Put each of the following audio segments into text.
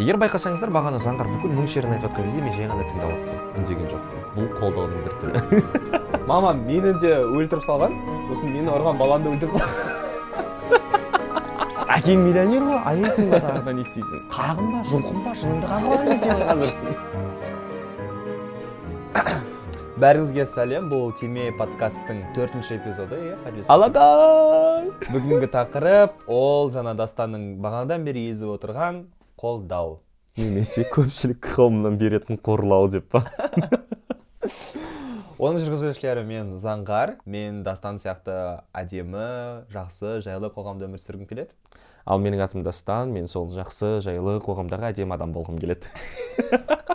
егер байқасаңыздар бағана заңғар бүкіл мұң шерін айтып жатқан кезде мен жай ғана тыңдап отырмын үндеген жоқпын. Бұл қолдаудың бір түрі. Мамам мені де өлтіріп салған. Сосын мені ұрған баламды өлтіріп салған. Әкең миллионер ғой аяйсың ба тағы да не істейсің? Қағым ба жұлқым ба жыныңды қағып аламын мен қазір. Бәріңізге сәлем бұл тиме подкасттың төртінші эпизоды иә аладай бүгінгі тақырып ол жаңа дастанның бағанадан бері езіп отырған қолдау. Немесе көпшілік қауымнан беретін қорлау деп па? Оның жүргізушілері мен заңғар мен дастан сияқты әдемі жақсы жайлы қоғамда өмір сүргім келеді. Ал менің атым дастан мен сол жақсы жайлы қоғамдағы әдемі адам болғым келеді.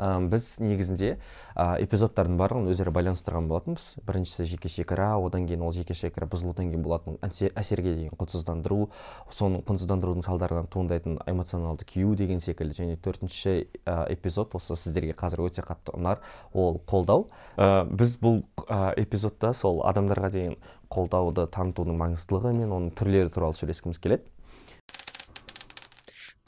біз негізінде эпизодтардың барлығын өзара байланыстырған болатынбыз. Біріншісі жеке шекара одан кейін ол жеке шекара бұзылудан кейін болатын әсе- әсерге деген құнсыздандыру соның құнсыздандырудың салдарынан туындайтын эмоционалды күйу деген секілді. Және төртінші эпизод осы сіздерге қазір өте қатты ұнар ол қолдау. Ә, біз бұл эпизодта сол адамдарға деген қолдауды танытудың маңыздылығы мен оның түрлері туралы сөйлескіміз келеді.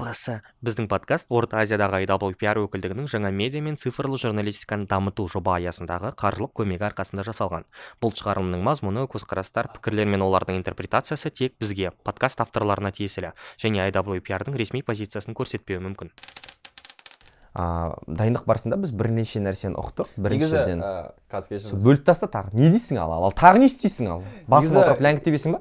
ПС біздің подкаст орта азиядағы IWPR өкілдігінің жаңа медиа мен цифрлы журналистиканы дамыту жоба аясындағы қаржылық көмегі арқасында жасалған. Бұл шығарылымның мазмұны көзқарастар пікірлер мен олардың интерпретациясы тек бізге подкаст авторларына тиесілі және IWPR-дың ресми позициясын көрсетпеуі мүмкін. А, дайындық барысында біз бірнеше нәрсені ұқтық. Біріншіден қазір кешіріңіз. Бөліп таста тағы. Не дейсің ал? Ал тағы не істейсің ал? Басып отырып ләңгі тебесің ба?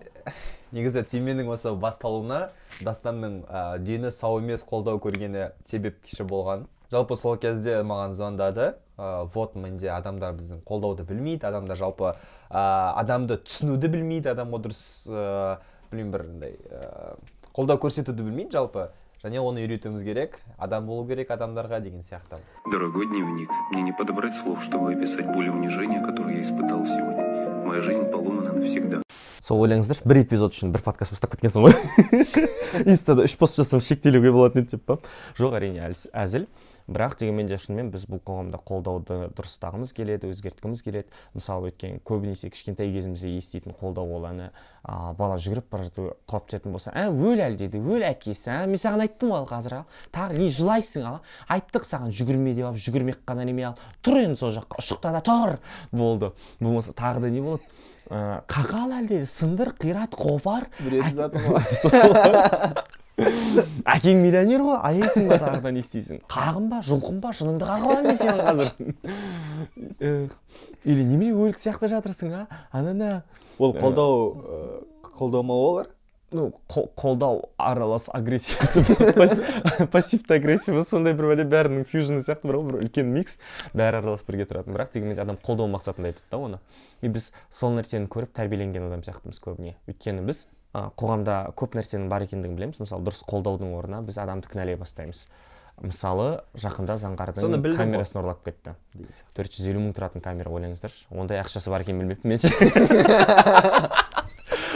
Негізі тименің осы басталуына дастанның ә, дені сау емес қолдау көргені себепші болған жалпы сол кезде маған звондады ә, вот менде адамдар біздің қолдауды білмейді адамдар жалпы ә, адамды түсінуді білмейді адамға дұрыс ә, білмеймін бір андай ә, қолдау көрсетуді білмейді жалпы және оны үйретуіміз керек адам болу керек адамдарға деген сияқты Дорогой дневник, мне не подобрать слов, чтобы описать боль и унижение, которое я испытал сегодня. Моя жизнь поломана навсегда. Сол ойлаңыздаршы бір эпизод үшін бір подкаст бастап кеткенсің ғой. Инстада үш пост жазсам шектелуге болатын еді деп па? Жоқ әрине әзіл. Бірақ дегенмен де шынымен біз бұл қоғамда қолдауды дұрыстағымыз келеді өзгерткіміз келеді. Мысалы өткен көбінесе кішкентай кезімізде еститін қолдау ол әні а, бала жүгіріп бара жатып құлап түсетін болса ә өл әлі деді. Өл әкесі ә мен саған айттым ғой ал қазір ал. Тағы не жылайсың ал айттық саған жүгірме деп алып жүгірмек қана неме ал. Тұр енді сол жаққа ұшықта да тұр! болды. Болмаса тағы да не болады? Ә, қақа ал әлде сындыр қират қопар. Білетін ғой әкең миллионер ғой аяйсың ба тағы да не істейсің? Қағым ба жұлқым ба жыныңды қағып аламын мен сенің қазір. Или немене өлік сияқты жатырсың а? Анана ол қолдау ә, қолдамау олар? Ну қо- қолдау аралас агрессивті пассивті агрессиві сондай бір бәле бәрінің фьюжні сияқты бір бір үлкен микс. Бәрі аралас бірге тұратын. Бірақ дегенмен де адам қолдау мақсатында айтады да оны. И біз сол нәрсені көріп тәрбиеленген адам сияқтымыз көбіне. Өйткені біз қоғамда көп нәрсенің бар екендігін білеміз. Мысалы дұрыс қолдаудың орнына біз адамды кінәлай бастаймыз. Мысалы жақында заңғардың ғой. камерасын ұрлап кетті. Төрт жүз елу мың тұратын камера ойлаңыздаршы. Ондай ақшасы бар екенін білмеппін мен.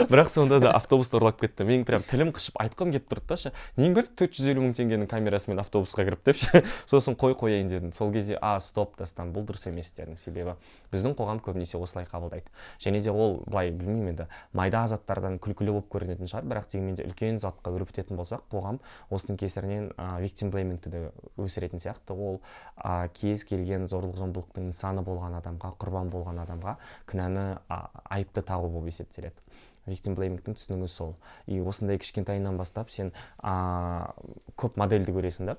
бірақ сонда да автобусты ұрлап кетті мен прям тілім қышып айтқым келіп тұрды да ше. Нең бар? төрт жүз елу мың теңгенің камерасымен автобусқа кіріп деп ше. Сосын қой қояйын дедім. Сол кезде а стоп дастан бұл дұрыс емес дедім. Себебі біздің қоғам көбінесе осылай қабылдайды. Және де ол былай білмеймін енді. Майда заттардан күлкілі болып көрінетін шығар. Бірақ дегенмен де үлкен затқа өрбітетін болсақ қоғам осының кесірінен ә, victim blamingті де өсіретін сияқты. Ол ә, кез келген зорлық зомбылықтың нысаны болған адамға құрбан болған адамға кінәні а, айыпты тағу болып есептеледі. Victim blamingтің түсінігі сол. И осындай кішкентайынан бастап сен а, көп модельді көресің да?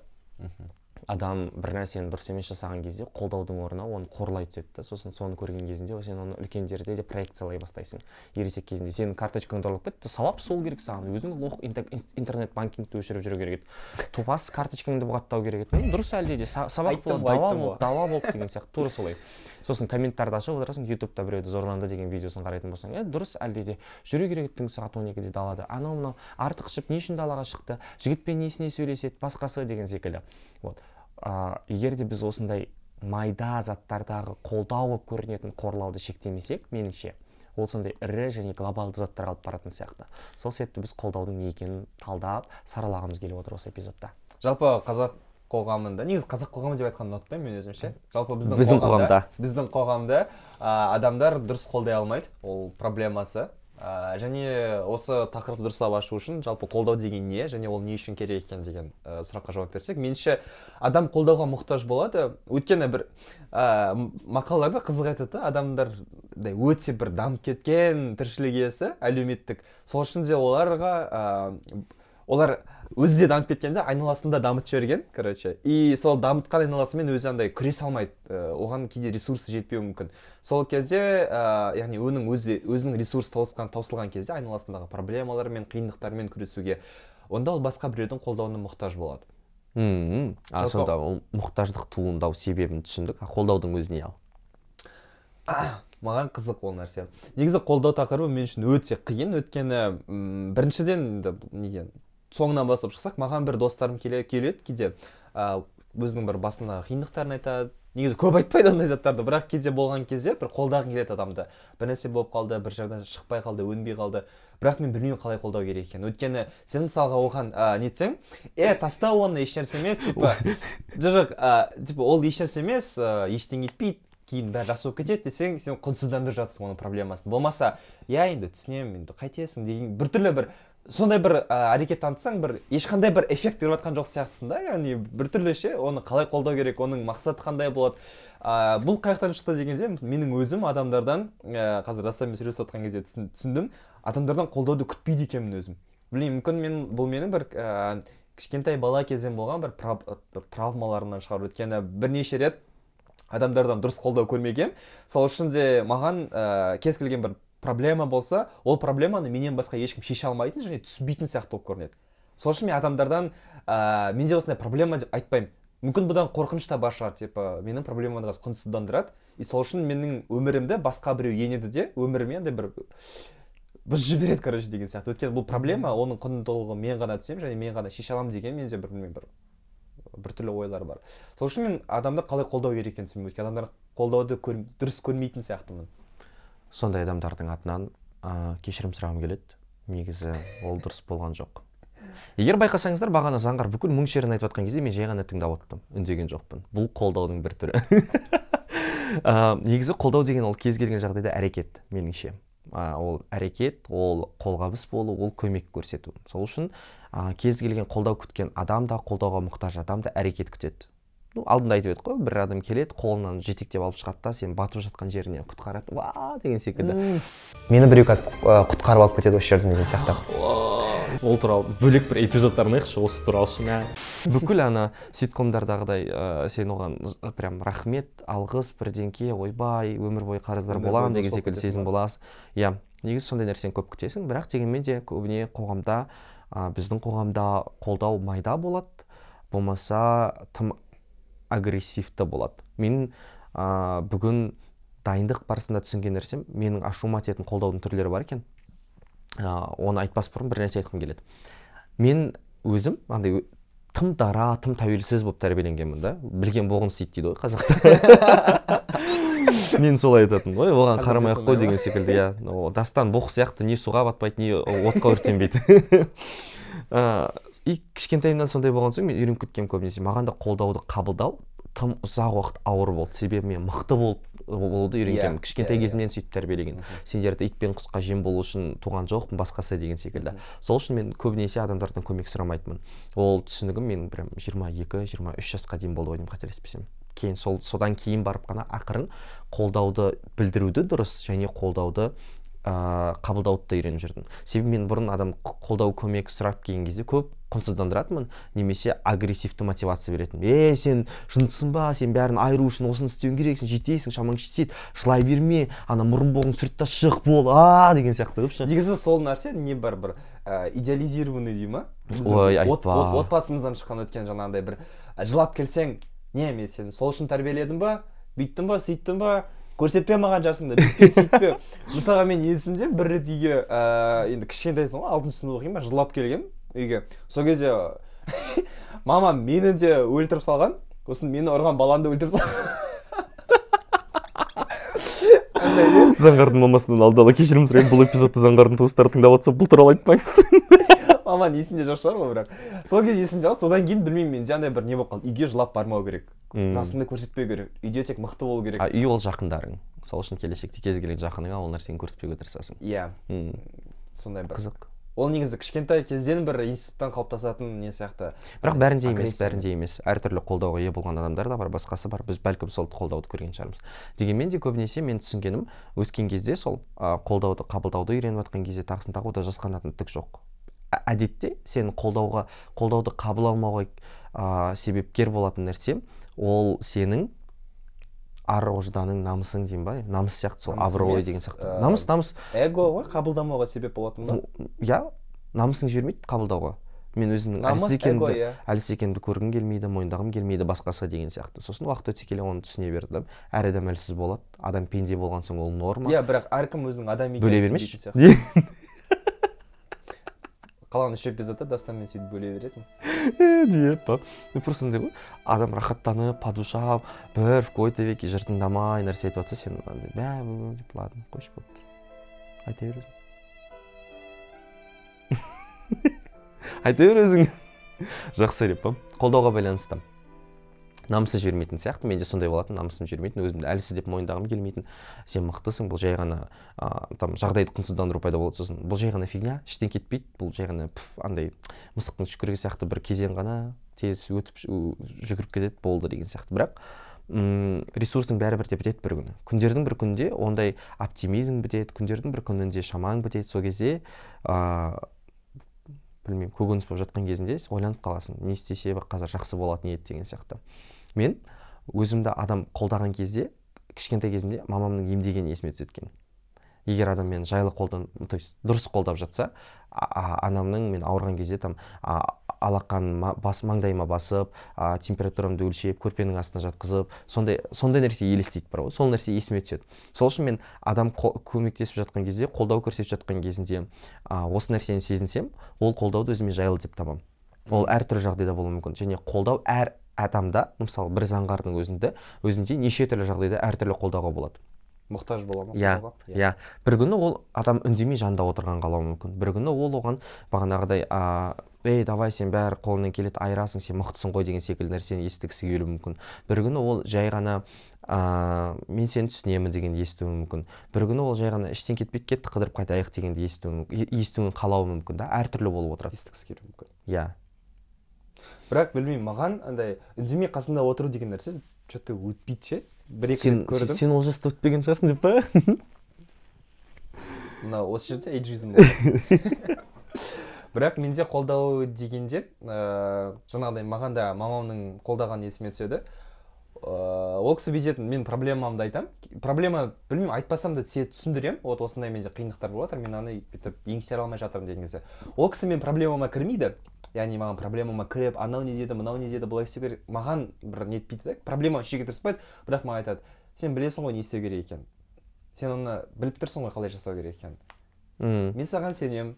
Адам бір нәрсені дұрыс емес жасаған кезде қолдаудың орнына оны қорлай түседі да сосын соны көрген кезінде сен оны үлкендерде де проекциялай бастайсың. Ересек кезінде сенің карточкаңды ұрлап кетті сауап сол керек саған. Өзің лох инте- ин- интернет банкингті өшіріп жүру керек еді. Топас карточкаңды бұғаттау керек еді. «Ну, дұрыс әлде де. Са- сабақ болды дауа болды ғой». дауа болды деген сияқты. Тура солай. Сосын комменттарды ашып отырасың ютубта біреуді зорланды деген видеосын қарайтын болсаң е дұрыс әлде де. Жүру керек еді түнгі сағат он екіде далада. Анау мынау артық ішіп не үшін далаға шықты? Жігітпен несіне сөйлеседі? Басқасы деген секілді. Вот. А, егер де біз осындай майда заттардағы қолдау болып көрінетін қорлауды шектемесек меніңше ол сондай ірі және глобалды заттарға алып баратын сияқты. Сол себепті біз қолдаудың не екенін талдап саралағымыз келіп отыр осы эпизодта. Жалпы қазақ қоғамында негізі қазақ қоғамы деп айтқанды ұнатпаймын мен өзім ше жалпы біздің, Біздің қоғамда қоғамда. біздің қоғамда а, адамдар дұрыс қолдай алмайды. Ол проблемасы. Ә, және осы тақырыпты дұрыстап ашу үшін жалпы қолдау деген не және ол не үшін керек екен деген ә, сұраққа жауап берсек меніңше адам қолдауға мұқтаж болады. Өйткені бір ә, мақалаларда қызық айтады да адамдардай өте бір дамып кеткен тіршілік иесі әлеуметтік. Сол үшін де оларға ә, олар өзі де дамып кеткенде айналасын да дамытып жіберген короче. И сол дамытқан айналасымен өзі андай күресе алмайды. Ә, оған кейде ресурсы жетпеуі мүмкін. Сол кезде ә, яғни оның өзі өзінің ресурсы таусылған таусылған кезде айналасындағы проблемалармен қиындықтармен күресуге онда ол басқа біреудің қолдауына мұқтаж болады. Мм а сонда ол мұқтаждық туындау себебін түсіндік? А қолдаудың өзі не ал. Маған қызық ол нәрсе. Негізі қолдау тақырыбы мен үшін өте қиын. Өйткені м, біріншіден енді неге? Соңынан бастап шықсақ маған бір достарым келе келеді кейде ә, өзінің бір басындағы қиындықтарын айтады негізі көп айтпайды ондай заттарды бірақ кейде болған кезде бір қолдағың келеді адамды. бір нәрсе болып қалды бір жерден шықпай қалды өнбей қалды. бірақ мен білмеймін қалай қолдау керек екенін. Өйткені сен мысалға оған ә, нетсең е таста оны ешнәрсе емес типа жоқ жоқ ә, типа ол ешнәрсе емес ә, ештеңе етпейді кейін бәрі жақсы болып кетеді десең сен құнсыздандырып жатрсың оның проблемасын. Болмаса иә енді түсінемін енді қайтесің деген біртүрлі бір сондай бір ә, әрекет танытсаң бір ешқандай бір эффект беріп жатқан жоқ сияқтысың да яғни біртүрлі ше оны қалай қолдау керек оның мақсаты қандай болады. Ә, бұл қай жақтан шықты дегенде менің өзім адамдардан ә, қазір раставмен сөйлесіп отқан кезде түсін- түсіндім адамдардан қолдауды күтпейді екенмін өзім. Білмеймін мүмкін мен бұл менің бір ә, кішкентай бала кезден болған бір, бір травмаларымнан шығар өйткені бірнеше рет адамдардан дұрыс қолдау көрмегенмін. Сол үшін де маған ә, кез келген бір проблема болса ол проблеманы менен басқа ешкім шеше алмайтын және түсінбейтін сияқты болып көрінеді. Сол үшін мен адамдардан ә, менде осындай проблема деп айтпаймын. Мүмкін бұдан қорқыныш та бар шығар типа менің проблемамды қазір құнсыздандырады и сол үшін менің өмірімді басқа біреу енеді де өміріме андай бір бұзып жібереді короче деген сияқты. Өйткені бұл проблема оның құндылығын мен ғана түсінемін және мен ғана шеше аламын деген менде бір білмеймін бір біртүрлі ойлар бар. Сол үшін мен адамды қалай қолдау керек екенін түсінбеймін. Өйткені адамдар қолдауды көр, дұрыс көрмейтін сияқтымын. Сондай адамдардың атынан ә, кешірім сұрағым келеді. Негізі ол дұрыс болған жоқ. Егер байқасаңыздар бағана заңғар бүкіл мұң шерін айтып жатқан кезде мен жай ғана тыңдап отырдым үндеген жоқпын. Бұл қолдаудың бір түрі. Ә, негізі қолдау деген ол кез келген жағдайда әрекет меніңше. Ә, ол әрекет ол қолғабыс болу ол көмек көрсету. Сол үшін ә, кез келген қолдау күткен адам да қолдауға мұқтаж адам да әрекет күтеді. Ну алдында айтып едік қой бір адам келеді қолынан жетектеп алып шығады да сен батып жатқан жерінен құтқарады. Ва деген секілді. Мені біреу қазір құтқарып алып кетеді осы жерден деген сияқты. Ол туралы бөлек бір эпизод арнайықшы осы туралы ше мә. бүкіл ана ситкомдардағыдай ә, сен оған прям рахмет алғыс бірдеңке ойбай өмір бойы қарыздар боламын деген секілді сезім боласың иә негізі сондай нәрсені көп күтесің бірақ дегенмен де көбіне қоғамда ә, біздің қоғамда қолдау майда болады. Болмаса тым агрессивті болады. Мен ә, бүгін дайындық барысында түсінген нәрсем менің ашуыма тиетін қолдаудың түрлері бар екен. Ә, оны айтпас бұрын бір нәрсе айтқым келеді. Мен өзім андай тым дара тым тәуелсіз болып тәрбиеленгенмін да. Білген боғын істейді дейді ғой қазақта мен солай айтатынмын ғой. Оған қарамай ақ қой деген секілді иә. Дастан боқ сияқты не суға батпайды не отқа өртенбейді и кішкентайымнан сондай болған соң мен үйреніп кеткенмін көбінесе. Маған да қолдауды қабылдау тым ұзақ уақыт ауыр болды. Себебі мен мықты болып болуды үйренгенмін Иә, кішкентай иә, иә. кезімнен сөйтіп тәрбиелеген. Сендерді ит пен құсқа жем болу үшін туған жоқпын басқасы деген секілді. Сол үшін мен көбінесе адамдардан көмек сұрамайтынмын. Ол түсінігім менің прям жиырма екі жиырма үш жасқа дейін болды ғой деймін қателеспесем. Кейін сол содан кейін барып қана ақырын қолдауды білдіруді дұрыс және қолдауды ыыы қабылдауды да үйреніп жүрдім. Себебі мен бұрын адам қолдау көмек сұрап келген кезде көп құнсыздандыратынмын немесе агрессивті мотивация беретінмін е сен жындысың ба? Сен бәрін айыру үшін осыны істеуің керексің жетесің шамаң жетеді жылай берме ана мұрын боғың сүрт та шық бол а деген сияқты қылып ше негізі сол нәрсе не бар бір ә, идеализированный дей ма? Ой, айтпа. от- отбасымыздан шыққан өткен жаңағындай бір ә, жылап келсең не мен сені сол үшін тәрбиеледім ба? Бүйттім ба сөйттім ба? Көрсетпе маған жасыңды бүйтпе сөйтпе. Мысалға мен есімде бір рет үйге ә, енді кішкентайсың ғой алтыншы сынып оқимын ба жылап келгенмін. Үйге. Сол кезде мамам мені де өлтіріп салған. Сосын мені ұрған баланы да өлтіріп салған. Заңғардың мамасынан алда ала кешірім сұраймын. Бұл эпизодты заңғардың туыстары тыңдап отырса бұл туралы айтпаңыз маман есінде жоқ шығар ғой бірақ. Сол кезде есімде қалды. Содан кейін білмеймін менде андай бір не болып қалды. Үйге жылап бармау керек. Жасыңды көрсетпеу керек. Үйде тек мықты болу керек. А үй ол жақындарың. Сол үшін келешекте кез келген жақыныңа ол нәрсені көрсетпеуге тырысасың иә. Сондай бір. Қызық. Ол негізі кішкентай кезден бір институттан қалыптасатын не сияқты. Бірақ бәрінде емес бәрінде емес. Әртүрлі қолдауға ие болған адамдар да бар басқасы бар. Біз бәлкім сол қолдауды көрген шығармыз. Дегенмен де көбінесе мен түсінгенім өскен кезде сол қолдауды қабылдауды үйреніп жатқан кезде тағысын тағуда жасқанатын түк жоқ. Ә- әдетте сен қолдауға қолдауды қабыл алмауға а, себепкер болатын нәрсе ол сенің ар ожданың намысың деймін ба намыс сияқты сол абырой деген сияқты. ә, намыс намыс. эго ғой қабылдамауға себеп болатын ба? Иә намысың жібермейді қабылдауға. Мен өзімнің әлсіз екенімді иә. Әлсіз екенімді көргім келмейді мойындағым келмейді басқасы деген сияқты. Сосын уақыт өте келе оны түсіне бердім. Әр адам әлсіз болады. Адам пенде болған соң ол норма. Иә бірақ әркім өзінің бөле екенін бермеші. сияқты. Де- қалған үш эпизодта дастанмен сөйтіп бөле беретін. Деп па просто андай ғой адам рахаттанып по душам бір в кои то веки жыртыңдамай нәрсе айтып жатса сен андай бә деп ладно қойшы болды. Айта бер өзің. Айта бер өзің. Жақсы деп па қолдауға байланысты. Намысы жібермейтін сияқты. Менде сондай болатын намысым жібермейтін өзімді әлсіз деп мойындағым келмейтін. Сен мықтысың бұл жай ғана а, там жағдайды құнсыздандыру пайда болады сосын. Бұл жай ғана фигня іштен кетпейді. Бұл жай ғана пф, андай мысықтың түшкірігі сияқты бір кезең ғана тез өтіп жүгіріп кетеді болды деген сияқты. Бірақ м ресурсың бәрібір де бітеді бір күні. Күндердің бір күнінде ондай оптимизм бітеді күндердің бір күнінде шамаң бітеді. Сол кезде ыыы білмеймін көкөніс болып жатқан кезінде ойланып қаласың. Не істесе қазір жақсы болатын еді деген сияқты. Мен өзімді адам қолдаған кезде кішкентай кезімде мамамның емдегені есіме түседі екен. Егер адам мені жайлы қолдан то есть дұрыс қолдап жатса а- а- анамның мен ауырған кезде там а, алақанын ма- бас маңдайыма басып а, температурамды өлшеп көрпенің астына жатқызып сондай сондай нәрсе елестейді бар ғой сол нәрсе есіме түседі. Сол үшін мен адам көмектесіп жатқан кезде қолдау көрсетіп жатқан кезінде а, осы нәрсені сезінсем ол қолдауды өзіме жайлы деп табамын. Ол әртүрлі жағдайда болуы мүмкін. Және қолдау әр адамда мысалы бір заңғардың өзінде өзінде неше түрлі жағдайда әртүрлі қолдауға болады. Мұқтаж бола ма? Иә иә. Бір күні ол адам үндемей жанында отырған қалауы мүмкін. Бір күні ол оған бағанағыдай ей давай сен бәрі қолыңнан келеді айырасың сен мықтысың ғой деген секілді нәрсені естігісі келуі мүмкін. Бір күні ол жай ғана а, мен сені түсінемін дегенді естуі мүмкін. Бір күні ол жай ғана іштен кетпейді кетті қыдырып қайтайық дегенді естуі естуін қалауы мүмкін да әртүрлі болып отырады. Естігісі келуі мүмкін. Иә. Бірақ білмеймін маған андай үндемей қасында отыру деген нәрсе че то өтпейді ше. Бір екі сен, рет көрдім. сен ол жаста өтпеген шығарсың деп па? Мына осы жерде эйджизм болды бірақ менде қолдау дегенде ыыы жаңағыдай маған да мамамның қолдағаны есіме түседі. Ыыы ол кісі бүйтетін мен проблемамды айтамын проблема білмеймін айтпасам да тізе түсіндіремін. Вот осындай менде қиындықтар болып жатыр мен аны бүйтіп еңсере алмай жатырмын деген кезде ол кісі мен проблемама кірмейді. Яғни маған проблемама кіріп анау не деді мынау не деді? былай істеу керек. Маған бір нетпейді да проблеманы шешуге тырыспайды. Бірақ маған айтады сен білесің ғой не істеу керек екенін. Сен оны біліп тұрсың ғой қалай жасау керек екенін М, мен саған сенемін.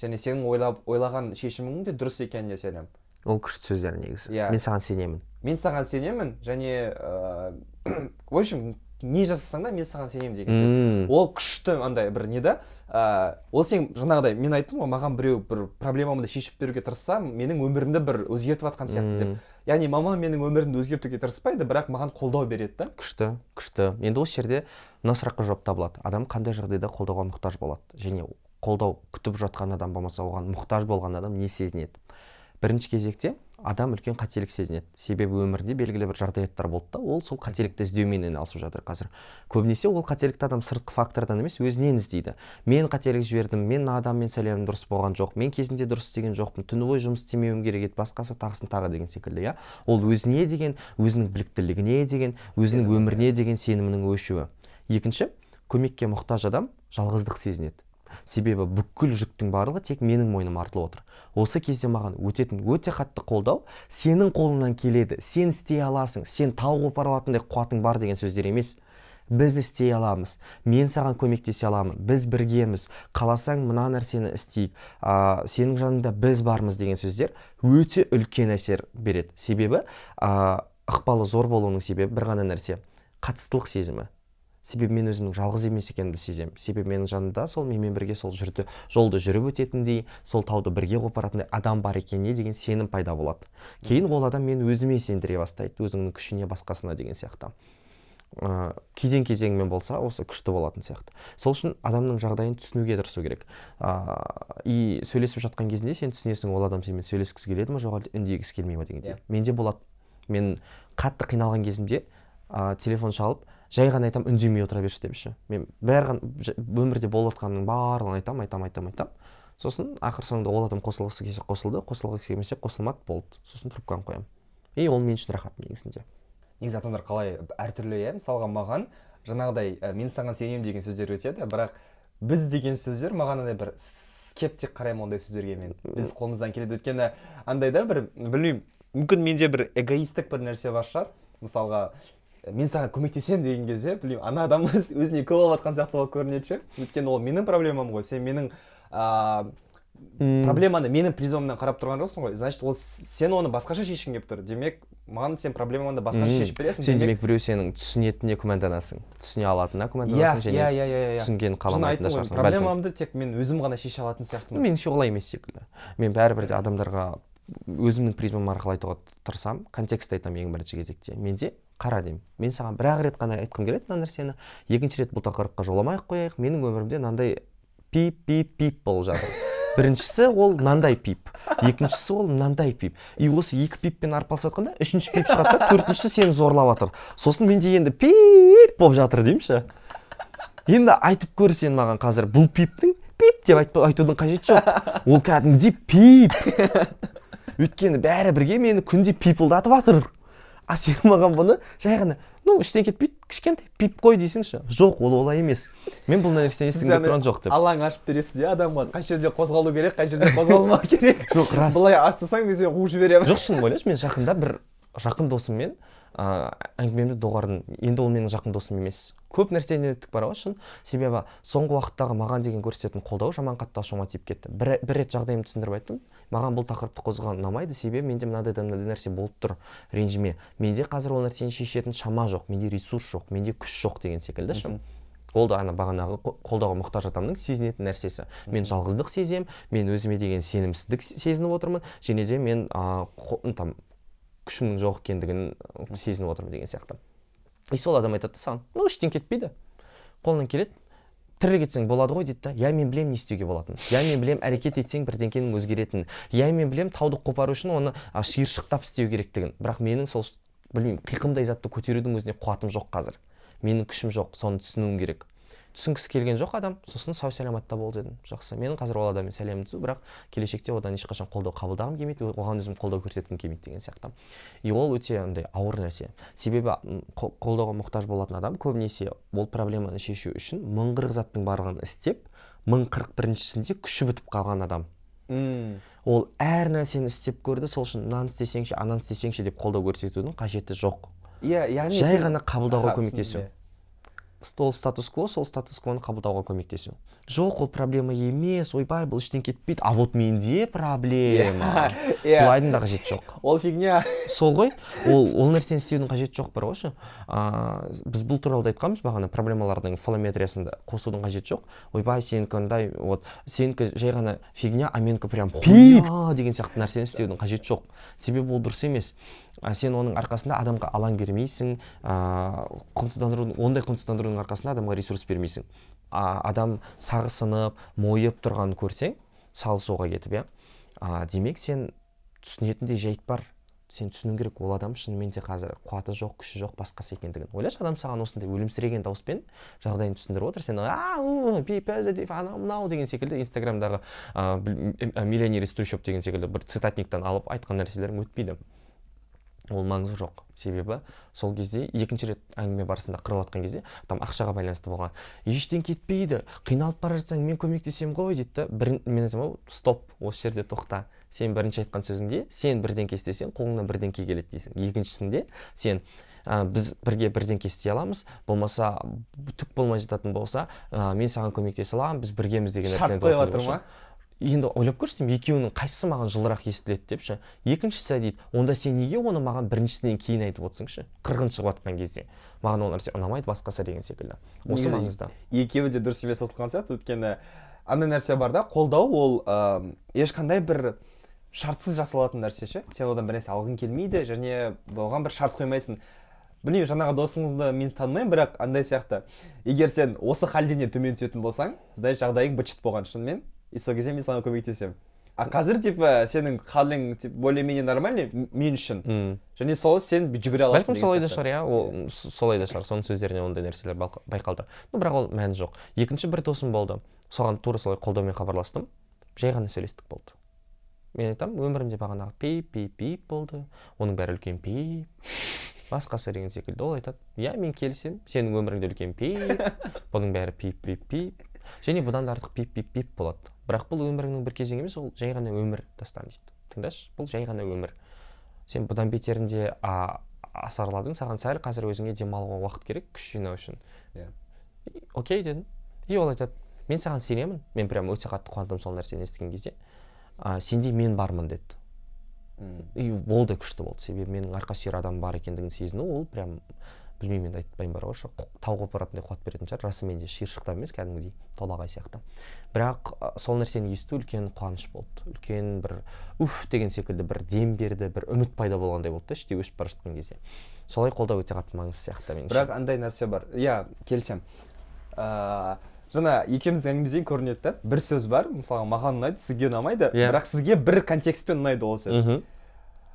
Және сенің ойлап ойлаған шешімің де дұрыс екеніне сенемін. Ол күшті сөздер негізі. Иә. мен саған сенемін. Мен саған сенемін және ыыы в общем не жасасаң да мен саған сенемін деген сөз. Ол күшті андай бір не да? Ыыы ол сен жаңағыдай мен айттым ғой маған біреу бір проблемамды шешіп беруге тырысса менің өмірімді бір өзгертіп жатқан сияқты деп. Яғни мама менің өмірімді өзгертуге тырыспайды бірақ маған қолдау береді да. Күшті күшті. Енді осы жерде мына сұраққа жауап табылады. Адам қандай жағдайда қолдауға мұқтаж болады? Және қолдау күтіп жатқан адам болмаса оған мұқтаж болған адам не сезінеді? Бірінші кезекте адам үлкен қателік сезінеді. Себебі өмірінде белгілі бір жағдаяттар болды да ол сол қателікті іздеумен айналысып жатыр қазір. Көбінесе ол қателікті адам сыртқы фактордан емес өзінен іздейді. Мен қателік жібердім мен мына адаммен сөйлемім дұрыс болған жоқ мен кезінде дұрыс істеген жоқпын түні бойы жұмыс істемеуім керек еді басқасы тағысын тағы деген секілді иә? Ол өзіне деген өзінің біліктілігіне деген өзінің өміріне деген сенімінің өшуі. Екінші көмекке мұқтаж адам жалғыздық сезінеді. Себебі бүкіл жүктің барлығы тек менің мойныма артылып отыр. Осы кезде маған өтетін өте қатты қолдау сенің қолыңнан келеді. Сен істей аласың сен тау қопара алатындай қуатың бар деген сөздер емес. Біз істей аламыз мен саған көмектесе аламын біз біргеміз қаласаң мына нәрсені істейік ә, сенің жаныңда біз бармыз деген сөздер өте үлкен әсер береді. Себебі ә, ықпалы зор болуының себебі бір ғана нәрсе қатыстылық сезімі. Себебі мен өзімнің жалғыз емес екенімді сеземін. Себебі менің жанымда сол менімен бірге сол жүрді жолды жүріп өтетіндей сол тауды бірге қопаратындай адам бар екеніне деген сенім пайда болады кейін ол адам мені өзіме сендіре бастайды өзіңнің күшіне басқасына деген сияқты. Ыыы кезең кезеңімен болса осы күшті болатын сияқты. Сол үшін адамның жағдайын түсінуге тырысу керек. Ыыы и сөйлесіп жатқан кезінде сен түсінесің ол адам сенімен сөйлескісі келеді ма жоқ әлде үндегісі келмей ма дегендей. Менде болады. Мен қатты қиналған кезімде ыыы телефон шалып жай ғана айтамын үндемей отыра берші депші мен бәрі өмірде болып жатқанның барлығын айтамын айтамын айтамын айтамын сосын ақыр соңында ол адам қосылғысы келсе қосылды қосылғысы келмесе қосылмады болды. Сосын трубканы қоямын. И ол мен үшін рахат негізінде. Негізі адамдар қалай әртүрлі иә мысалға маған жаңағыдай ә, мен саған сенемін деген сөздер өтеді бірақ біз деген сөздер маған андай бір скептик қараймын ондай сөздерге мен. Біз қолымыздан келеді. Өйткені андай да бір білмеймін мүмкін менде бір эгоисттік бір нәрсе бар шығар. Мысалға мен саған көмектесемін деген кезде білмеймін ана адам өзіне көп алып жатқан сияқты болып көрінеді ше. Өйткені ол менің проблемам ғой сен менің ыыы проблеманы менің призмамнан қарап тұрған жоқсың ғой. Значит ол сен оны басқаша шешкің келіп тұр. Демек маған сен проблемаңды басқаша шешіп бересің. Сен демек біреу сенің түсінетініне күмәнданасың. Түсіне алатынына күмәнданасың және иә иә иә түсінгенін қаламайтынына шығарсың проблемамды тек мен өзім ғана шеше алатын сияқтымын. Меніңше олай емес секілді. Мен бәрібір де адамдарға өзімнің призмам арқылы айтуға тырысамын. Контекстті айтамын ең бірінші кезекте. Менде қара деймін. Мен саған бір ақ рет қана айтқым келеді мына нәрсені. Екінші рет бұл тақырыпқа жоламай ақ қояйық. Менің өмірімде мынандай пип пип пип болып жатыр. Біріншісі ол мынандай пип. Екіншісі ол мынандай пип. И осы екі пиппен арпалысып жатқанда үшінші пип шығады да төртіншісі сені зорлап жатыр сосын менде енді пип болып жатыр деймін ше енді айтып көр сен маған қазір бұл пиптің пип деп айтудың қажеті жоқ. Ол кәдімгідей пип. Өйткені бәрі бірге мені күнде пипылдатып жатыр а сен маған бұны жай ғана ну ештеңе кетпейді кішкентай пип қой дейсіңші жоқ ол олай емес мен бұл нәрсені естігім келіп тұрған жоқ деп. алаң ашып бересіз иә адамға қай жерде қозғалу керек қай жерде қозғалмау керек. Жоқ рас. Былай астасаң мен сені қуып жіберемін. Жоқ шын ойлашы мен жақында бір жақын досыммен ыыы әңгімемді доғардым. Енді ол менің жақын досым емес. Көп нәрседен өттік бар ғой шын себебі соңғы уақыттағы маған деген көрсететін қолдау жаман қатты ашуыма тиіп кетті. Бір, бір рет жағдайымды түсіндіріп айттым. Маған бұл тақырыпты қозғаған ұнамайды. Себебі менде мынандай да мынандай нәрсе болып тұр ренжіме. Менде қазір ол нәрсені шешетін шама жоқ менде ресурс жоқ менде күш жоқ деген секілді ше ол да ана бағанағы қолдауға мұқтаж адамның сезінетін нәрсесі. Мен жалғыздық сеземін мен өзіме деген сенімсіздік сезініп отырмын. Және де мен ыыы там күшімнің жоқ екендігін сезініп отырмын деген сияқты. И сол адам айтады да саған ну ештеңе кетпейді. Қолынан келеді тірі кетсең болады ғой дейді да. Иә мен білемін не істеуге болатынын. Иә мен білемін әрекет етсең бірдеңкенің өзгеретінін. Иә мен білемін тауды қопару үшін оны шиыршықтап істеу керектігін. Бірақ менің сол білмеймін қиқымдай затты көтерудің өзіне қуатым жоқ қазір. Менің күшім жоқ соны түсінуім керек. Түсінгісі келген жоқ адам сосын сау саламатта бол дедім. Жақсы менің қазір ол адаммен сәлемім түзу бірақ келешекте одан ешқашан қолдау қабылдағым келмейді оған өзім қолдау көрсеткім келмейді деген сияқты. И ол өте андай ауыр нәрсе. Себебі қолдауға мұқтаж болатын адам көбінесе ол проблеманы шешу үшін мың қырық заттың барлығын істеп мың қырық біріншісінде күші бітіп қалған адам. Мм. Ол әр нәрсені істеп көрді сол үшін мынаны істесеңші ананы істесеңші деп қолдау көрсетудің қажеті жоқ. Иә яғни жай ғана қабылдауға көмектесу. Ол статус кво сол статус квоны қабылдауға көмектесу. Жоқ ол проблема емес ойбай бұл ештеңе кетпейді. А вот менде проблема. Иә. Бұлайдың да қажеті жоқ. Ол фигня. Сол ғой. Ол ол нәрсені істеудің қажеті жоқ бар ғой ше. Біз бұл туралы да айтқанбыз бағана проблемалардың фалометриясында қосудың қажеті жоқ. Ойбай сенікі андай вот сенікі жай ғана фигня а менікі прям хуйня деген сияқты нәрсені істеудің қажеті жоқ. Себебі ол дұрыс емес. Сен оның арқасында адамға алаң бермейсің ыыы құнсыздандырудың ондай құнсыздандырудың арқасында адамға ресурс бермейсің. А, адам сағы сынып мойып тұрғанын көрсең салысуға кетіп иә. Демек сен түсінетіндей жайт бар. Сен түсінуің керек. Ол адам шынымен де қазір қуаты жоқ күші жоқ басқасы екендігін ойлашы. Адам саған осындай өлімсіреген дауыспен жағдайын түсіндіріп отыр. Сен анау мынау деген секілді инстаграмдағы миллионер из деген секілді бір цитатниктен алып айтқан нәрселерің өтпейді. Ол маңызы жоқ себебі сол кезде екінші рет әңгіме барысында қырылып жатқан кезде там ақшаға байланысты болған. Ештеңе кетпейді қиналып бара жатсаң мен көмектесемін ғой дейді да бір мен айтамын ғой стоп осы жерде тоқта. Сен бірінші айтқан сөзіңде сен бірдеңке істесең қолыңнан бірдеңке келеді дейсің. Екіншісінде сен ә, біз бірге бірдеңке істей аламыз. Болмаса түк болмай жататын болса ә, мен саған көмектесе аламын біз біргеміз деген шарт қойып жатыр ма? Енді ойлап көрші деймін екеуінің қайсысы маған жылырақ естіледі деп ше екіншісі дейді онда сен неге оны маған біріншісінен кейін айтып отырсың ше қырғын шығып жатқан кезде. Маған ол нәрсе ұнамайды басқасы деген секілді осы маңызды екеуі де дұрыс емес қосылған сияқты. Өйткені андай нәрсе бар да қолдау ол ә, ешқандай бір шартсыз жасалатын нәрсе ше. Сен одан бір нәрсе алғың келмейді және оған бір шарт қоймайсың. Білмеймін жаңағы досыңызды мен танымаймын бірақ андай сияқты. Егер сен осы халден төмен түсетін болсаң значит жағдайың быт шыт болған шынымен. И сол кезде мен саған көмектесемін. А қазір типа сенің халің типа более менее нормальный мен үшін. Және сол сен жүгіре аласың бәлкім солай да шығар иә. Ол с- солай да шығар. Соның сөздерінен ондай нәрселер байқалды. Ну бірақ ол мәні жоқ. Екінші бір досым болды. Соған тура солай қолдаумен хабарластым. Жай ғана сөйлестік болды. Мен айтамын өмірімде бағанағы пип пип пип болды. Оның бәрі үлкен пип. Басқасы деген секілді. Ол айтады иә мен келісемін. Сенің өміріңде үлкен пип. Бұның бәрі пип пип пип және бұдан да артық пип пип пип болады. Бірақ бұл өміріңнің бір кезеңі емес ол жай ғана өмір дастан дейді. Тыңдашы бұл жай ғана өмір. Сен бұдан бетерінде а, асарладың саған сәл қазір өзіңе демалуға уақыт керек күш жинау үшін. Иә. И- окей дедім. И ол айтады мен саған сенемін мен прям өте қатты қуандым сол нәрсені естіген кезде. А, сенде мен бармын деді. И ол да күшті болды. Себебі менің арқа сүйер адам бар екендігін сезіну ол прям білмеймін енді айтпайын бар ғой тау қопаратындай қуат беретін шығар расымен де шиыршықтап емес кәдімгідей толағай сияқты. Бірақ сол нәрсені есту үлкен қуаныш болды. Үлкен бір уф деген секілді бір дем берді бір үміт пайда болғандай болды да іштей өшіп бара жатқан кезде. Солай қолдау өте қатты маңызды сияқты меніңше. Бірақ андай нәрсе бар. Иә келісемін. Ыыы жаңа екеуміздің әңгімемізден көрінеді да. Бір сөз бар. Мысалға маған ұнайды сізге ұнамайды. Иә. бірақ сізге бір контекстпен ұнайды ол сөз.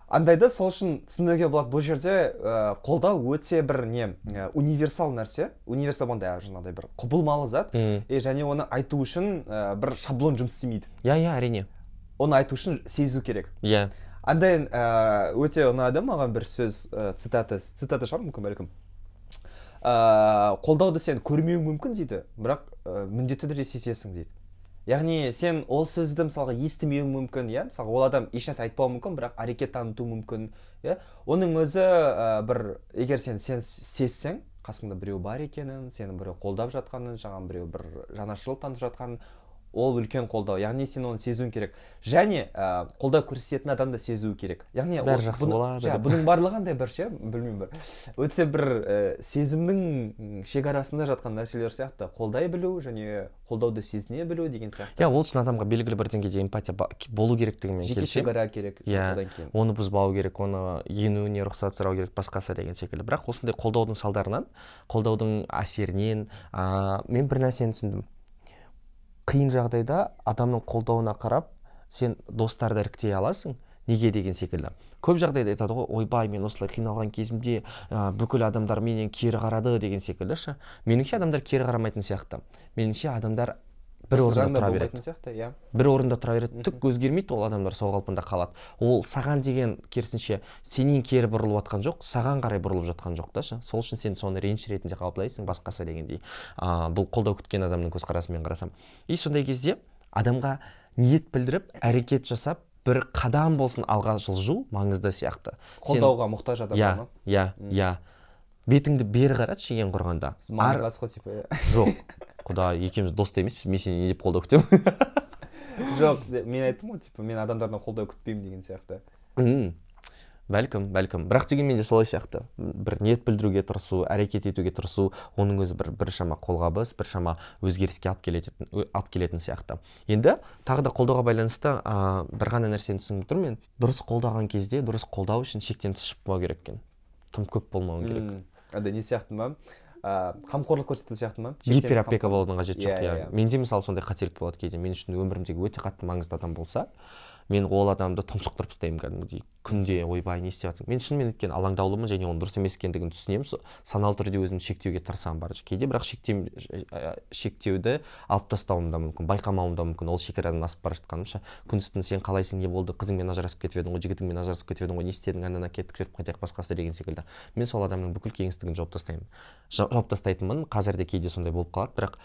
Мхм андайды сол үшін түсінуге болады бұл жерде ә, қолдау өте бір не ә, универсал нәрсе. Универсал андай жаңағыдай бір құбылмалы зат. Мм. и және оны айту үшін ә, бір шаблон жұмыс істемейді. Иә иә әрине. Оны айту үшін сезу керек. Иә андай ә, өте ұнады маған бір сөз ә, цитата цитата шығар мүмкін бәлкім. Ә, қолдауды сен көрмеуің мүмкін дейді. Бірақ ә, міндетті түрде сезесің дейді. Яғни сен ол сөзді мысалға естімеуің мүмкін иә? Мысалға ол адам ешнәрсе айтпауы мүмкін бірақ әрекет танытуы мүмкін иә? Оның өзі ә, бір егер сен сен сезсең қасыңда біреу бар екенін сені біреу қолдап жатқанын саған біреу бір жанашырлық танытып жатқанын ол үлкен қолдау. Яғни сен оны сезуің керек. Және ә, қолдау көрсететін адам да сезуі керек. Яғни Бәрі жақсы болады жа- бұның барлығы андай бір ше білмеймін бір. Өте бір ә, сезімнің шекарасында жатқан нәрселер сияқты. Қолдай білу және қолдауды сезіне білу деген сияқты. Иә ол үшін адамға белгілі бір деңгейде эмпатия болу керектігімен жеке шекара керек Иә. кейін. оны бұзбау керек оны енуіне рұқсат сұрау керек басқасы деген секілді. Бірақ осындай қолдаудың салдарынан қолдаудың әсерінен ә, мен бір нәрсені түсіндім. Қиын жағдайда адамның қолдауына қарап сен достарды іріктей аласың. Неге деген секілді. Көп жағдайда айтады ғой ойбай мен осылай қиналған кезімде ә, бүкіл адамдар менен кері қарады деген секілді ше меніңше адамдар кері қарамайтын сияқты. Меніңше адамдар бір орында тұра береді. сияқты иә. Бір орында тұра береді. Түк өзгермейді ол адамдар сол қалпында қалады. Ол саған деген керісінше сенен кері бұрылып жатқан жоқ саған қарай бұрылып жатқан жоқ та ше. Сол үшін сен соны реніш ретінде қабылдайсың басқасы дегендей. А, бұл қолдау күткен адамның көзқарасымен қарасам. И сондай кезде адамға ниет білдіріп әрекет жасап бір қадам болсын алға жылжу маңызды сияқты. Сен- қолдауға мұқтаж адам иә иә иә. Бетіңді бері қаратшы ең Ар- типа иә. жоқ. құда екеуміз дос та емеспіз мен сені не деп қолдау күтемін. Жоқ мен айттым ғой типа мен адамдардан қолдау күтпеймін деген сияқты. Бәлкім бәлкім. Бірақ дегенмен де солай сияқты. Бір ниет білдіруге тырысу әрекет етуге тырысу оның өзі бір біршама қолғабыс біршама өзгеріске алып келетін алып келетін сияқты. Енді тағы да қолдауға байланысты ә, бір ғана нәрсені түсініп тұрмын мен. Дұрыс қолдаған кезде дұрыс қолдау үшін шектен тыс шықпау керек екен. Тым көп болмауы керек. Андай не сияқты ма ыыы қамқорлық көрсету сияқты ма? Гиперопека болудың қажеті жоқ иә, иә. менде мысалы сондай қателік болады кейде. Мен үшін өмірімдегі өте қатты маңызды адам болса мен ол адамды тұншықтырып тастаймын кәдімгідей. Күнде ойбай не істеп жатсың мен шынымен өйткені алаңдаулымын және оның дұрыс емес екендігін түсінемін. Саналы түрде өзімді шектеуге тырысамын барынша. Кейде бірақ шектем, ә, шектеуді алып тастауым да мүмкін байқамауым да мүмкін. Ол шекарадан асып бара жатқаным ше. Күндіз түні сен қалайсың не болды? Қызыңмен ажырасып кетіп едің ғой жігітіңмен ажырасып кетіп едің ғой не істедің? Ана кеттік жүріп қайтайық басқасы деген секілді. Мен сол адамның бүкіл кеңістігін жауып тастаймын. Жа- жауып тастайтынмын. Қазір де кейде сондай болып қалады. Бірақ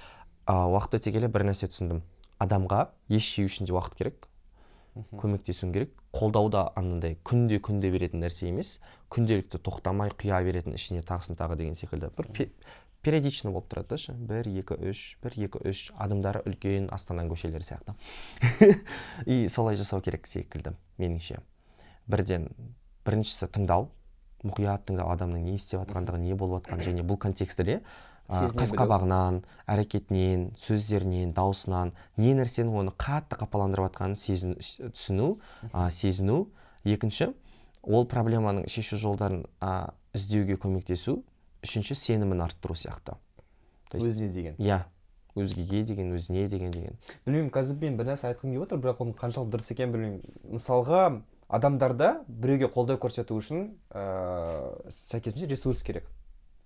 а, уақыт өте келе бір нәрсе түсіндім. Адамға еш жеу үшін де уақыт керек. Көмектесуің керек. Қолдау да анандай күнде күнде беретін нәрсе емес. Күнделікті тоқтамай құя беретін ішіне тағысын тағы деген секілді. Бір пе- периодично болып тұрады да ше. Бір екі үш бір екі үш адамдары үлкен астана көшелері сияқты. И солай жасау керек секілді меніңше. Бірден біріншісі тыңдау. Мұқият тыңдау. Адамның не істеп жатқандығын не болып жатқанын және бұл контекстіде қас қабағынан әрекетінен сөздерінен даусынан не нәрсенің оны қатты қапаландырып жатқанын түсіну а, сезіну. Екінші ол проблеманың шешу жолдарын а, іздеуге көмектесу. Үшінші сенімін арттыру сияқты. То есть- өзіне деген. иә өзгеге деген өзіне деген деген. Білмеймін қазір мен бір нәрсе айтқым келіп отыр бірақ оның қаншалықты дұрыс екенін білмеймін. Мысалға адамдарда біреуге қолдау көрсету үшін ыыы сәйкесінше ресурс керек.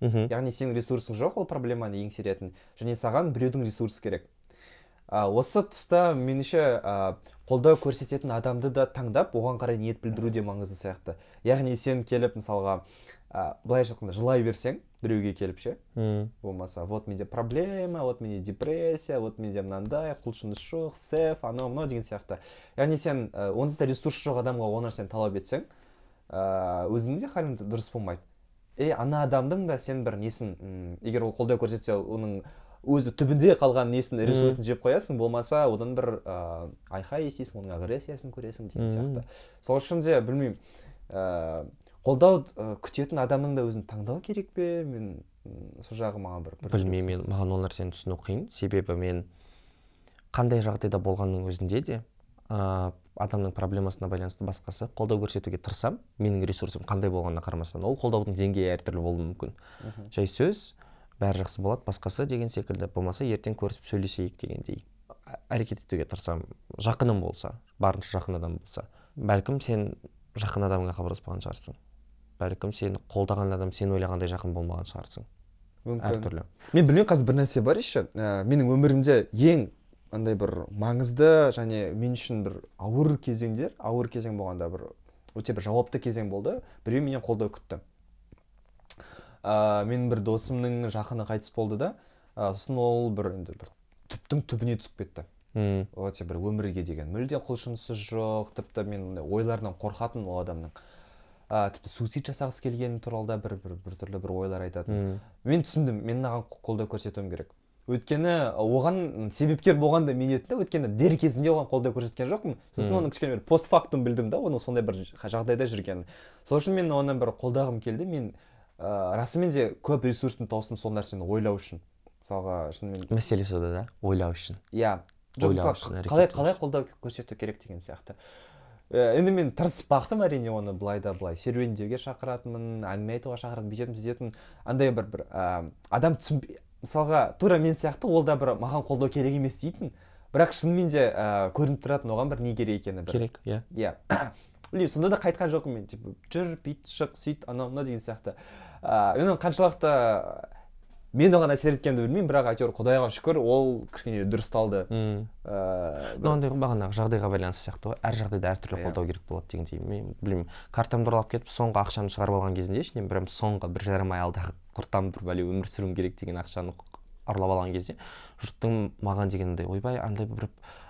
Мхм яғни сенің ресурсың жоқ ол проблеманы еңсеретін және саған біреудің ресурсы керек. А, осы тұста меніңше қолдау көрсететін адамды да таңдап оған қарай ниет білдіру де маңызды сияқты. Яғни сен келіп мысалға а, былайша айтқанда жылай берсең біреуге келіп ше болмаса вот менде проблема вот менде депрессия вот менде мынандай құлшыныс жоқ сеф анау мынау деген сияқты. Яғни сен ә, онсыз да ресурс жоқ адамға ол нәрсені талап етсең ә, өзіңнің де халің дұрыс болмайды. Е ана адамдың да сен бір несін м, егер ол қолдау көрсетсе оның өзі түбінде қалған несін ресурсын жеп қоясың болмаса одан бір ә, айқай естисің оның агрессиясын көресің деген сияқты. Сол үшін де білмеймін ә, қолдау ә, күтетін адамның да өзін таңдау керек пе? Мен сол жағы маған бір бір білмеймін мен маған ол нәрсені түсіну қиын себебі мен қандай жағдайда болғанның өзінде де ә, адамның проблемасына байланысты басқасы қолдау көрсетуге тырысамын менің ресурсым қандай болғанына қарамастан ол қолдаудың деңгейі әртүрлі болуы мүмкін. Мгм. жай сөз бәрі жақсы болады басқасы деген секілді болмаса ертең көрісіп сөйлесейік дегендей. Әрекет етуге тырысамын жақыным болса барынша жақын адам болса бәлкім сен жақын адамға хабарласпаған шығарсың. Бәлкім сені қолдаған адам сен ойлағандай жақын болмаған шығарсың. Мүмкін. Әртүрлі. Мен білмеймін қазір бір нәрсе бар еще. Ә, менің өмірімде ең андай бір маңызды және мен үшін бір ауыр кезеңдер ауыр кезең болғанда бір өте бір жауапты кезең болды. Біреу менен қолдау күтті. Ә, менің бір досымның жақыны қайтыс болды да ә, сосын ол бір енді бір түптің түбіне түсіп кетті. М, өте бір өмірге деген мүлде құлшынысы жоқ тіпті мен ойларынан қорқатынмын ол адамның. Ә, тіпті суицид жасағысы келгені туралы да бір бір біртүрлі бір ойлар айтатын. Мен түсіндім мен мынаған қолдау көрсетуім керек. Өйткені оған себепкер болған да мен едім да өйткені дер кезінде оған қолдау көрсеткен жоқпын. Сосын Мм. оны кішкене бір постфактум білдім да оның сондай бір жағдайда жүргенін. Сол үшін мен оны бір қолдағым келді. Мен ә, расымен де көп ресурсты тауыстым сол нәрсені ойлау үшін. мысалға шынымен мәселе сода да ойлау үшін. Иә. Жоқ мысалы қалай қалай қолдау көрсету керек деген сияқты. Ә, енді мен тырысып бақтым әрине оны былай да былай. Серуендеуге шақыратынмын әңгіме айтуға шақыратын бүйтетін сөйтетін андай бір бір ә, адам түсін мысалға тура мен сияқты ол да бір маған қолдау керек емес дейтін. Бірақ шынымен де ә, көрініп тұратын оған бір не керек екені бір. Керек иә. Иә. Білмеймін сонда да қайтқан жоқпын мен типа жүр бүйт шық сөйт анау мынау деген сияқты. Ыыы қаншалықты мен оған әсер еткенімді білмеймін бірақ әйтеуір құдайға шүкір ол кішкене дұрысталды М. ыыы ну андай ғой бағанағы жағдайға байланысты сияқты ғой әр жағдайда әртүрлі Иә. қолдау керек болады дегендей мен білмеймін картамды ұрлап кетіп соңғы ақшамды шығарып алған кезінде ішінен прям соңғы бір жарым ай алдағы құртам бір бәле өмір сүруім керек деген ақшаны ұрлап алған кезде жұрттың маған деген андай ойбай андай бір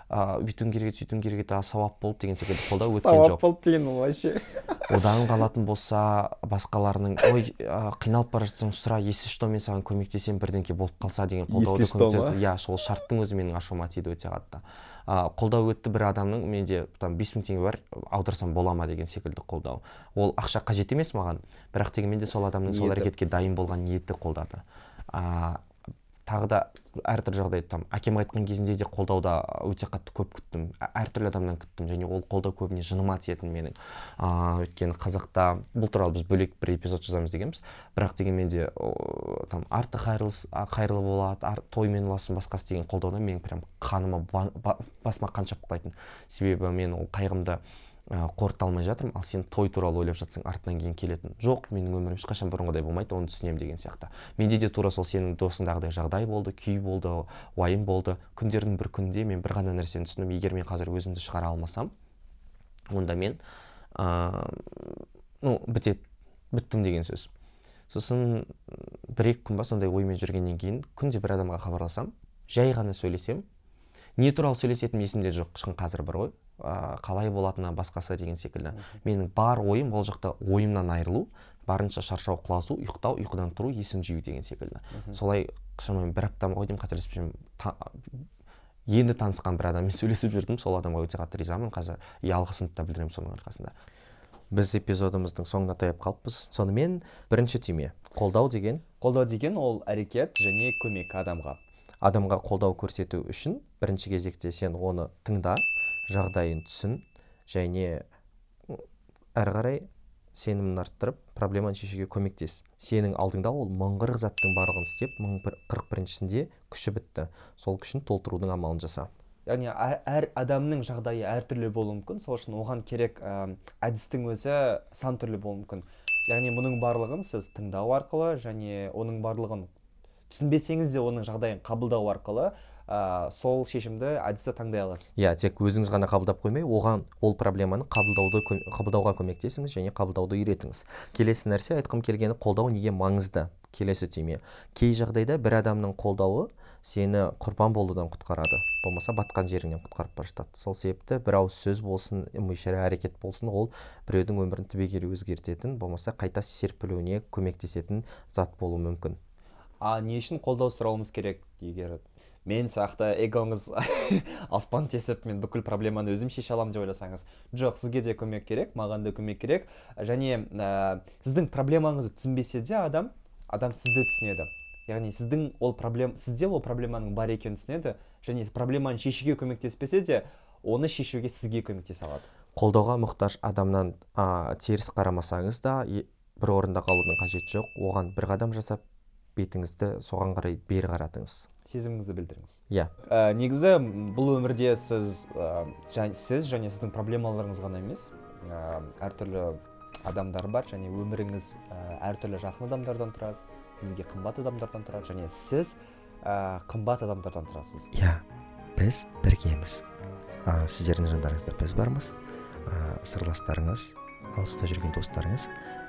ыыы бүйтуің керек еді сөйтуің керек еді а сауап болды деген секілді қолдау өткен жоқ. болды деген ол вообще. Одан қалатын болса басқаларының ой ә, қиналып бара жатсаң сұра если что мен саған көмектесемін бірдеңке болып қалса деген қолдауды иә сол шарттың өзі менің ашуыма тиді өте қатты. А, қолдау өтті бір адамның менде там бес мың теңге бар аударсам бола ма деген секілді қолдау. Ол ақша қажет емес маған бірақ дегенмен де сол адамның сол әрекетке дайын болған ниеті қолдады. А, тағы да әртүрлі жағдай там әкем айтқан кезінде де қолдауда өте қатты көп күттім. Ә- әртүрлі адамнан күттім. Және ол қолдау көбіне жыныма тиетін менің. Ыыы өйткені қазақта бұл туралы біз бөлек бір эпизод жазамыз дегенбіз. Бірақ дегенмен де там арты қайырлы болады ар, тоймен уласын басқасы деген қолдаудан менің прям қаныма ба- ба- басыма қан шапқылайтын себебі мен ол қайғымды ә, қорыта алмай жатырмын. Ал сен той туралы ойлап жатсаң артынан кейін келетін. Жоқ менің өмірім ешқашан бұрынғыдай болмайды оны түсінемін деген сияқты. Менде де тура сол сенің досыңдағыдай жағдай болды күй болды уайым болды. Күндердің бір күнінде мен бір ғана нәрсені түсіндім. Егер мен қазір өзімді шығара алмасам онда мен ыыы ну бітеді біттім деген сөз. Сосын бір екі күн ба сондай оймен жүргеннен кейін күнде бір адамға хабарласам жай ғана сөйлесем. Не туралы сөйлесетінім есімде жоқ қазір бар ғой. Ыыы қалай болатыны басқасы деген секілді. Менің бар ойым ол жақта ойымнан айырылу барынша шаршау құлазу ұйықтау ұйқыдан тұру есін жию деген секілді. Солай шамамен бір апта ма ғой деймін қателеспесем енді танысқан бір адаммен сөйлесіп жүрдім сол адамға өте қатты ризамын. Қазір и алғысымды да білдіремін соның арқасында. Біз эпизодымыздың соңына таяп қалыппыз. Сонымен бірінші түйме. Қолдау деген? Қолдау деген ол әрекет және көмек адамға. Адамға қолдау көрсету үшін бірінші кезекте сен оны тыңда. Жағдайын түсін және әрі қарай сенімін арттырып проблеманы шешуге көмектес. Сенің алдыңда ол мың қырық заттың барлығын істеп мың қырық біріншісінде күші бітті. Сол күшін толтырудың амалын жаса. Яғни әр адамның жағдайы әртүрлі болуы мүмкін. Сол үшін оған керек ә, әдістің өзі сан түрлі болуы мүмкін. Яғни мұның барлығын сіз тыңдау арқылы және оның барлығын түсінбесеңіз де оның жағдайын қабылдау арқылы ә, сол шешімді әдісті таңдай аласыз. Иә тек өзіңіз ғана қабылдап қоймай оған ол проблеманы қабылдауды қабылдауға көмектесіңіз және қабылдауды үйретіңіз. Келесі нәрсе айтқым келгені қолдау неге маңызды? Келесі түйме. Кей жағдайда бір адамның қолдауы сені құрбан болудан құтқарады. Болмаса батқан жеріңнен құтқарып бара жатады. Сол себепті бір ауыз сөз болсын ым әрекет болсын ол біреудің өмірін түбегейлі өзгертетін болмаса қайта серпілуіне көмектесетін зат болуы мүмкін. А не үшін қолдау сұрауымыз керек егер мен сияқты эгоңыз аспан тесіп мен бүкіл проблеманы өзім шеше аламын деп ойласаңыз жоқ сізге де көмек керек маған да көмек керек. Және ә, сіздің проблемаңызды түсінбесе де адам адам сізді түсінеді. Яғни сіздің ол проблем сізде ол проблеманың бар екенін түсінеді. Және проблеманы шешуге көмектеспесе де оны шешуге сізге көмектесе алады қолдауға мұқтаж адамнан ә, теріс қарамасаңыз да бір орында қалудың қажеті жоқ. Оған бір қадам жасап бетіңізді соған қарай бері қаратыңыз. Сезіміңізді білдіріңіз. Иә. Yeah. ә, негізі бұл өмірде сіз ә, және, сіз және сіздің проблемаларыңыз ғана емес ә, әртүрлі адамдар бар және өміріңіз ә, әртүрлі жақын адамдардан тұрады сізге қымбат адамдардан тұрады және сіз ә, қымбат адамдардан тұрасыз. Иә біз біргеміз. Ә, сіздердің жандарыңызда біз бармыз. Ә, сырластарыңыз алыста жүрген достарыңыз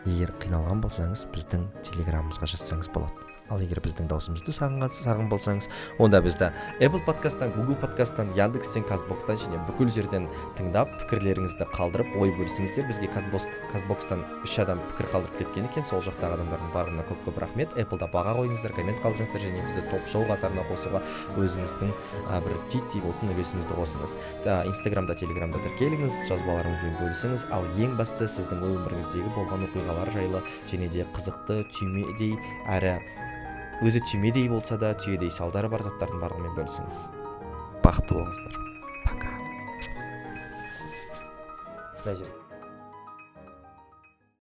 егер қиналған болсаңыз біздің телеграмымызға жазсаңыз болады. Ал егер біздің даусымызды сағынған сағын болсаңыз онда бізді apple подкасттан google подкасттан яндекстен казбокстан және бүкіл жерден тыңдап пікірлеріңізді қалдырып ой бөлісіңіздер. Бізге казбокстан үш адам пікір қалдырып кеткен екен. Сол жақтағы адамдардың барлығына көп көп рахмет. Apple баға қойыңыздар коммент қалдырыңыздар және бізді топ шоу қатарына қосуға өзіңіздің бір титтей болсын үлесіңізді қосыңыз. Инстаграмда телеграмда тіркеліңіз жазбаларыңызбен бөлісіңіз. Ал ең бастысы сіздің өміріңіздегі болған оқиғалар жайлы және де қызықты түймедей әрі өзі түймедей болса да түйедей салдары бар заттардың барлығымен бөлісіңіз. Бақытты болыңыздар. Пока.